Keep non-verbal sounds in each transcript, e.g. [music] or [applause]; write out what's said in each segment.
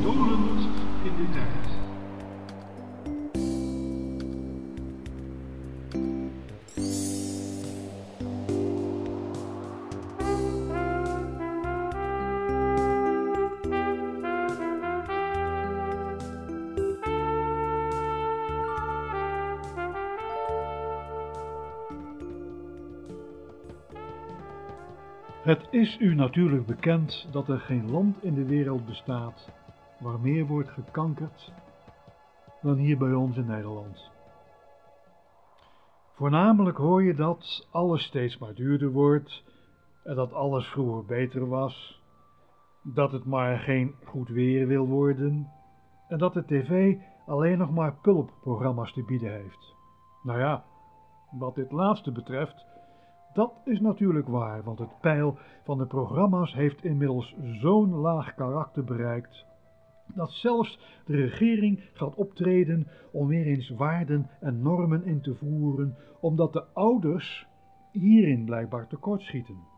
In de. Het is u natuurlijk bekend dat er geen land in de wereld bestaat waar meer wordt gekankerd dan hier bij ons in Nederland. Voornamelijk hoor je dat alles steeds maar duurder wordt en dat alles vroeger beter was, dat het maar geen goed weer wil worden en dat de tv alleen nog maar pulpprogramma's te bieden heeft. Nou ja, wat dit laatste betreft, dat is natuurlijk waar, want het pijl van de programma's heeft inmiddels zo'n laag karakter bereikt dat zelfs de regering gaat optreden om weer eens waarden en normen in te voeren, omdat de ouders hierin blijkbaar tekortschieten.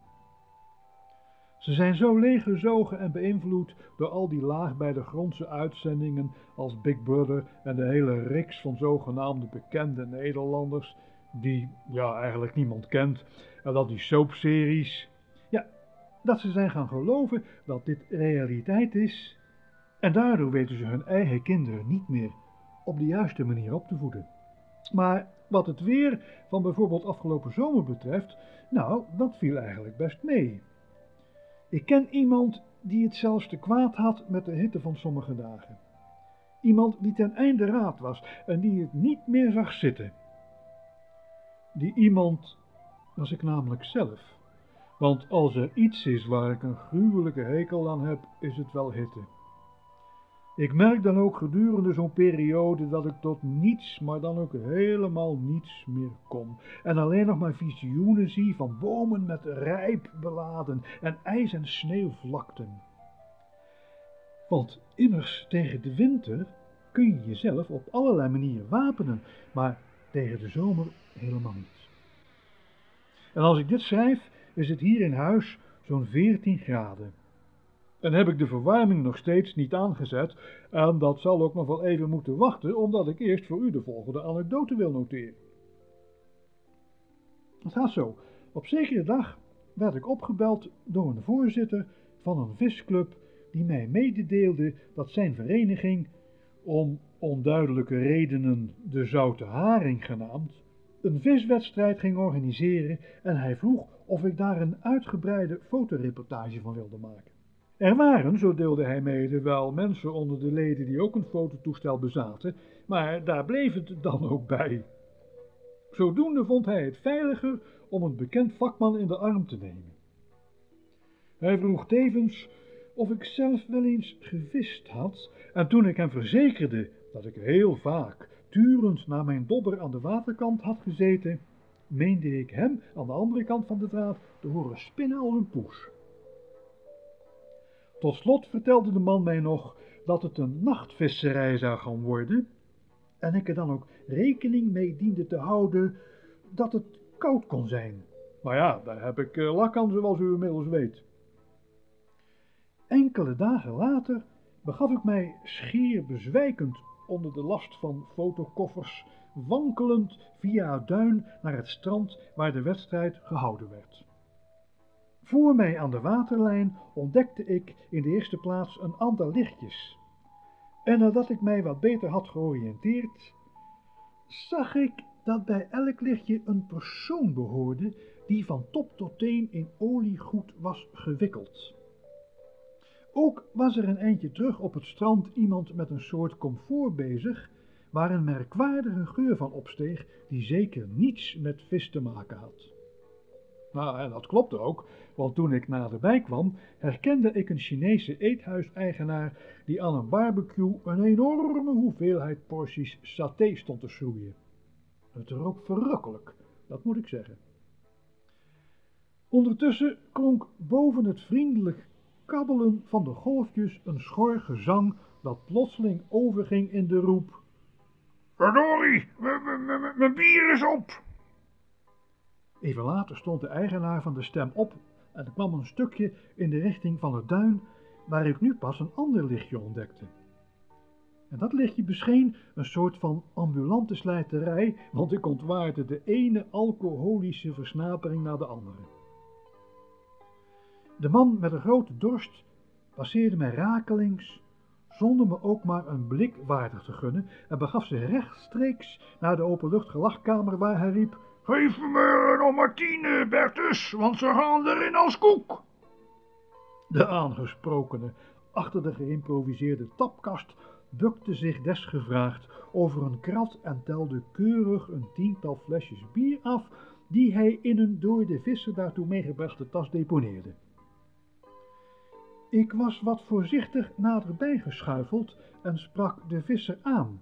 Ze zijn zo leeggezogen en beïnvloed door al die laag bij de grondse uitzendingen als Big Brother en de hele riks van zogenaamde bekende Nederlanders, die ja eigenlijk niemand kent, en dat die soapseries, ja, dat ze zijn gaan geloven dat dit realiteit is en daardoor weten ze hun eigen kinderen niet meer op de juiste manier op te voeden. Maar wat het weer van bijvoorbeeld afgelopen zomer betreft, nou, dat viel eigenlijk best mee. Ik ken iemand die het zelfs te kwaad had met de hitte van sommige dagen. Iemand die ten einde raad was en die het niet meer zag zitten. Die iemand was ik namelijk zelf. Want als er iets is waar ik een gruwelijke hekel aan heb, is het wel hitte. Ik merk dan ook gedurende zo'n periode dat ik tot niets, maar dan ook helemaal niets meer kom. En alleen nog maar visioenen zie van bomen met rijp beladen en ijs- en sneeuwvlakten. Want immers tegen de winter kun je jezelf op allerlei manieren wapenen, maar tegen de zomer helemaal niet. En als ik dit schrijf, is het hier in huis zo'n 14 graden. En heb ik de verwarming nog steeds niet aangezet, en dat zal ook nog wel even moeten wachten, omdat ik eerst voor u de volgende anekdote wil noteren. Het gaat zo. Op zekere dag werd ik opgebeld door een voorzitter van een visclub die mij mededeelde dat zijn vereniging, om onduidelijke redenen de Zoute Haring genaamd, een viswedstrijd ging organiseren en hij vroeg of ik daar een uitgebreide fotoreportage van wilde maken. Er waren, zo deelde hij mede, wel mensen onder de leden die ook een fototoestel bezaten, maar daar bleef het dan ook bij. Zodoende vond hij het veiliger om een bekend vakman in de arm te nemen. Hij vroeg tevens of ik zelf wel eens gevist had, en toen ik hem verzekerde dat ik heel vaak turend naar mijn dobber aan de waterkant had gezeten, meende ik hem aan de andere kant van de draad te horen spinnen als een poes. Tot slot vertelde de man mij nog dat het een nachtvisserij zou gaan worden en ik er dan ook rekening mee diende te houden dat het koud kon zijn. Maar ja, daar heb ik eh, lak aan, zoals u inmiddels weet. Enkele dagen later begaf ik mij schier bezwijkend onder de last van fotokoffers, wankelend via het duin naar het strand waar de wedstrijd gehouden werd. Voor mij aan de waterlijn ontdekte ik in de eerste plaats een aantal lichtjes. En nadat ik mij wat beter had georiënteerd, zag ik dat bij elk lichtje een persoon behoorde die van top tot teen in oliegoed was gewikkeld. Ook was er een eindje terug op het strand iemand met een soort komfoor bezig, waar een merkwaardige geur van opsteeg, die zeker niets met vis te maken had. Nou, en dat klopte ook, want toen ik naderbij kwam, herkende ik een Chinese eethuiseigenaar die aan een barbecue een enorme hoeveelheid porties saté stond te schroeien. Het rook verrukkelijk, dat moet ik zeggen. Ondertussen klonk boven het vriendelijk kabbelen van de golfjes een schor gezang dat plotseling overging in de roep. Verdorie, mijn bier is op! Even later stond de eigenaar van de stem op en kwam een stukje in de richting van het duin waar ik nu pas een ander lichtje ontdekte. En dat lichtje bescheen een soort van ambulante slijterij, want ik ontwaarde de ene alcoholische versnapering na de andere. De man met een grote dorst passeerde mij rakelings, zonder me ook maar een blik waardig te gunnen, en begaf zich rechtstreeks naar de openluchtgelachkamer waar hij riep, Geef me nog maar tien, Bertus, want ze gaan erin als koek. De aangesprokene achter de geïmproviseerde tapkast bukte zich desgevraagd over een krat en telde keurig een tiental flesjes bier af, die hij in een door de visser daartoe meegebrachte tas deponeerde. Ik was wat voorzichtig naderbij geschuifeld en sprak de visser aan.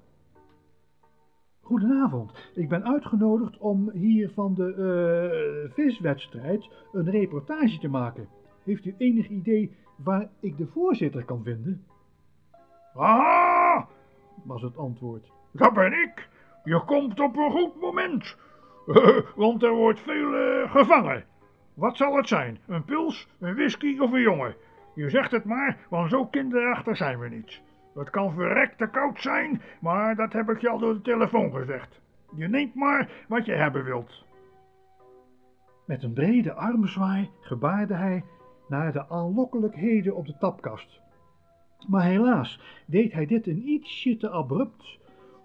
Goedenavond, ik ben uitgenodigd om hier van de uh, viswedstrijd een reportage te maken. Heeft u enig idee waar ik de voorzitter kan vinden? Ah, was het antwoord. Dat ben ik. Je komt op een goed moment. [laughs] Want er wordt veel uh, gevangen. Wat zal het zijn? Een pils, een whisky of een jongen? Je zegt het maar, want zo kinderachtig zijn we niet. Het kan verrekte koud zijn, maar dat heb ik je al door de telefoon gezegd. Je neemt maar wat je hebben wilt. Met een brede armzwaai gebaarde hij naar de aanlokkelijkheden op de tapkast. Maar helaas deed hij dit een ietsje te abrupt,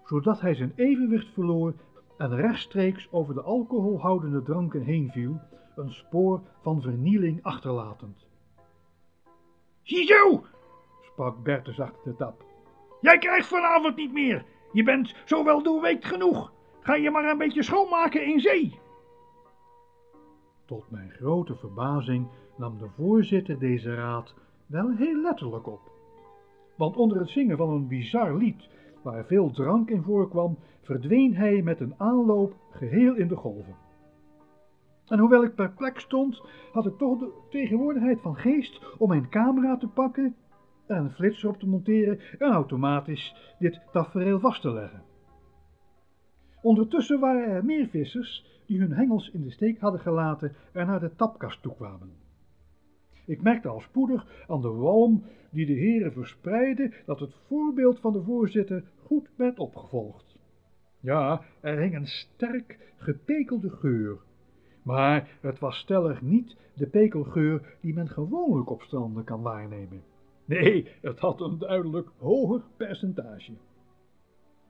zodat hij zijn evenwicht verloor en rechtstreeks over de alcoholhoudende dranken heen viel, een spoor van vernieling achterlatend. Ziezo, sprak Bertus achter de tap. Jij krijgt vanavond niet meer. Je bent zo wel doorweekt genoeg. Ga je maar een beetje schoonmaken in zee. Tot mijn grote verbazing nam de voorzitter deze raad wel heel letterlijk op. Want onder het zingen van een bizar lied, waar veel drank in voorkwam, verdween hij met een aanloop geheel in de golven. En hoewel ik perplex stond, had ik toch de tegenwoordigheid van geest om mijn camera te pakken en een flitser op te monteren en automatisch dit tafereel vast te leggen. Ondertussen waren er meer vissers die hun hengels in de steek hadden gelaten en naar de tapkast toekwamen. Ik merkte al spoedig aan de walm die de heren verspreidden dat het voorbeeld van de voorzitter goed werd opgevolgd. Ja, er hing een sterk gepekelde geur, maar het was stellig niet de pekelgeur die men gewoonlijk op stranden kan waarnemen. Nee, het had een duidelijk hoger percentage.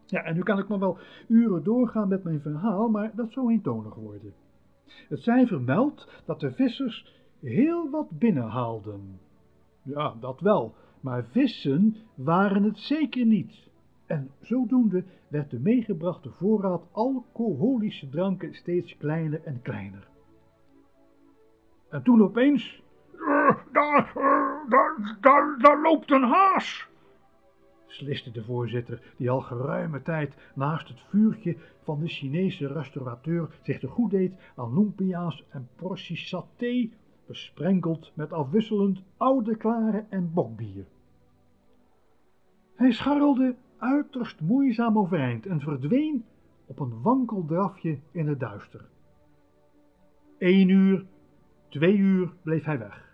Ja, en nu kan ik nog wel uren doorgaan met mijn verhaal, maar dat zou eentonig worden. Het zijn vermeld dat de vissers heel wat binnenhaalden. Ja, dat wel, maar vissen waren het zeker niet. En zodoende werd de meegebrachte voorraad alcoholische dranken steeds kleiner en kleiner. En toen opeens... Daar, daar, daar, loopt een haas, sliste de voorzitter, die al geruime tijd naast het vuurtje van de Chinese restaurateur zich te goed deed aan lumpia's en porties saté, besprenkeld met afwisselend oude klaren en bokbier. Hij scharrelde uiterst moeizaam overeind en verdween op een wankel drafje in het duister. Eén uur, twee uur bleef hij weg.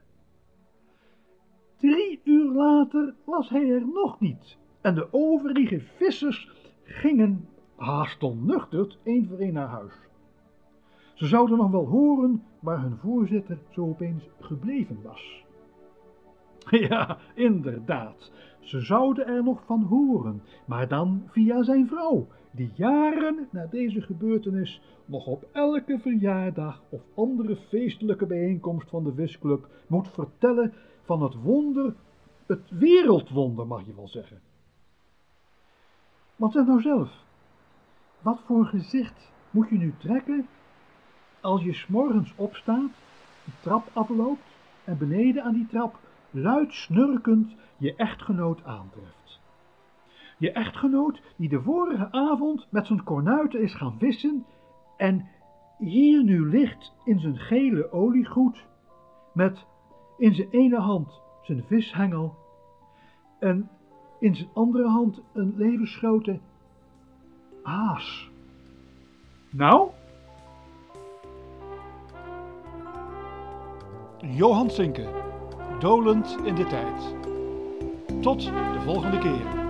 Drie uur later was hij er nog niet en de overige vissers gingen haast onnuchterd één voor één naar huis. Ze zouden nog wel horen waar hun voorzitter zo opeens gebleven was. [laughs] Ja, inderdaad, ze zouden er nog van horen, maar dan via zijn vrouw, die jaren na deze gebeurtenis nog op elke verjaardag of andere feestelijke bijeenkomst van de visclub moet vertellen van het wonder, het wereldwonder mag je wel zeggen. Want zeg nou zelf, wat voor gezicht moet je nu trekken als je s'morgens opstaat, de trap afloopt en beneden aan die trap luid snurkend je echtgenoot aantreft. Je echtgenoot die de vorige avond met zijn kornuiten is gaan vissen en hier nu ligt in zijn gele oliegoed met in zijn ene hand zijn vishengel en in zijn andere hand een levensgrote haas. Nou? Johan Sinke, dolend in de tijd. Tot de volgende keer.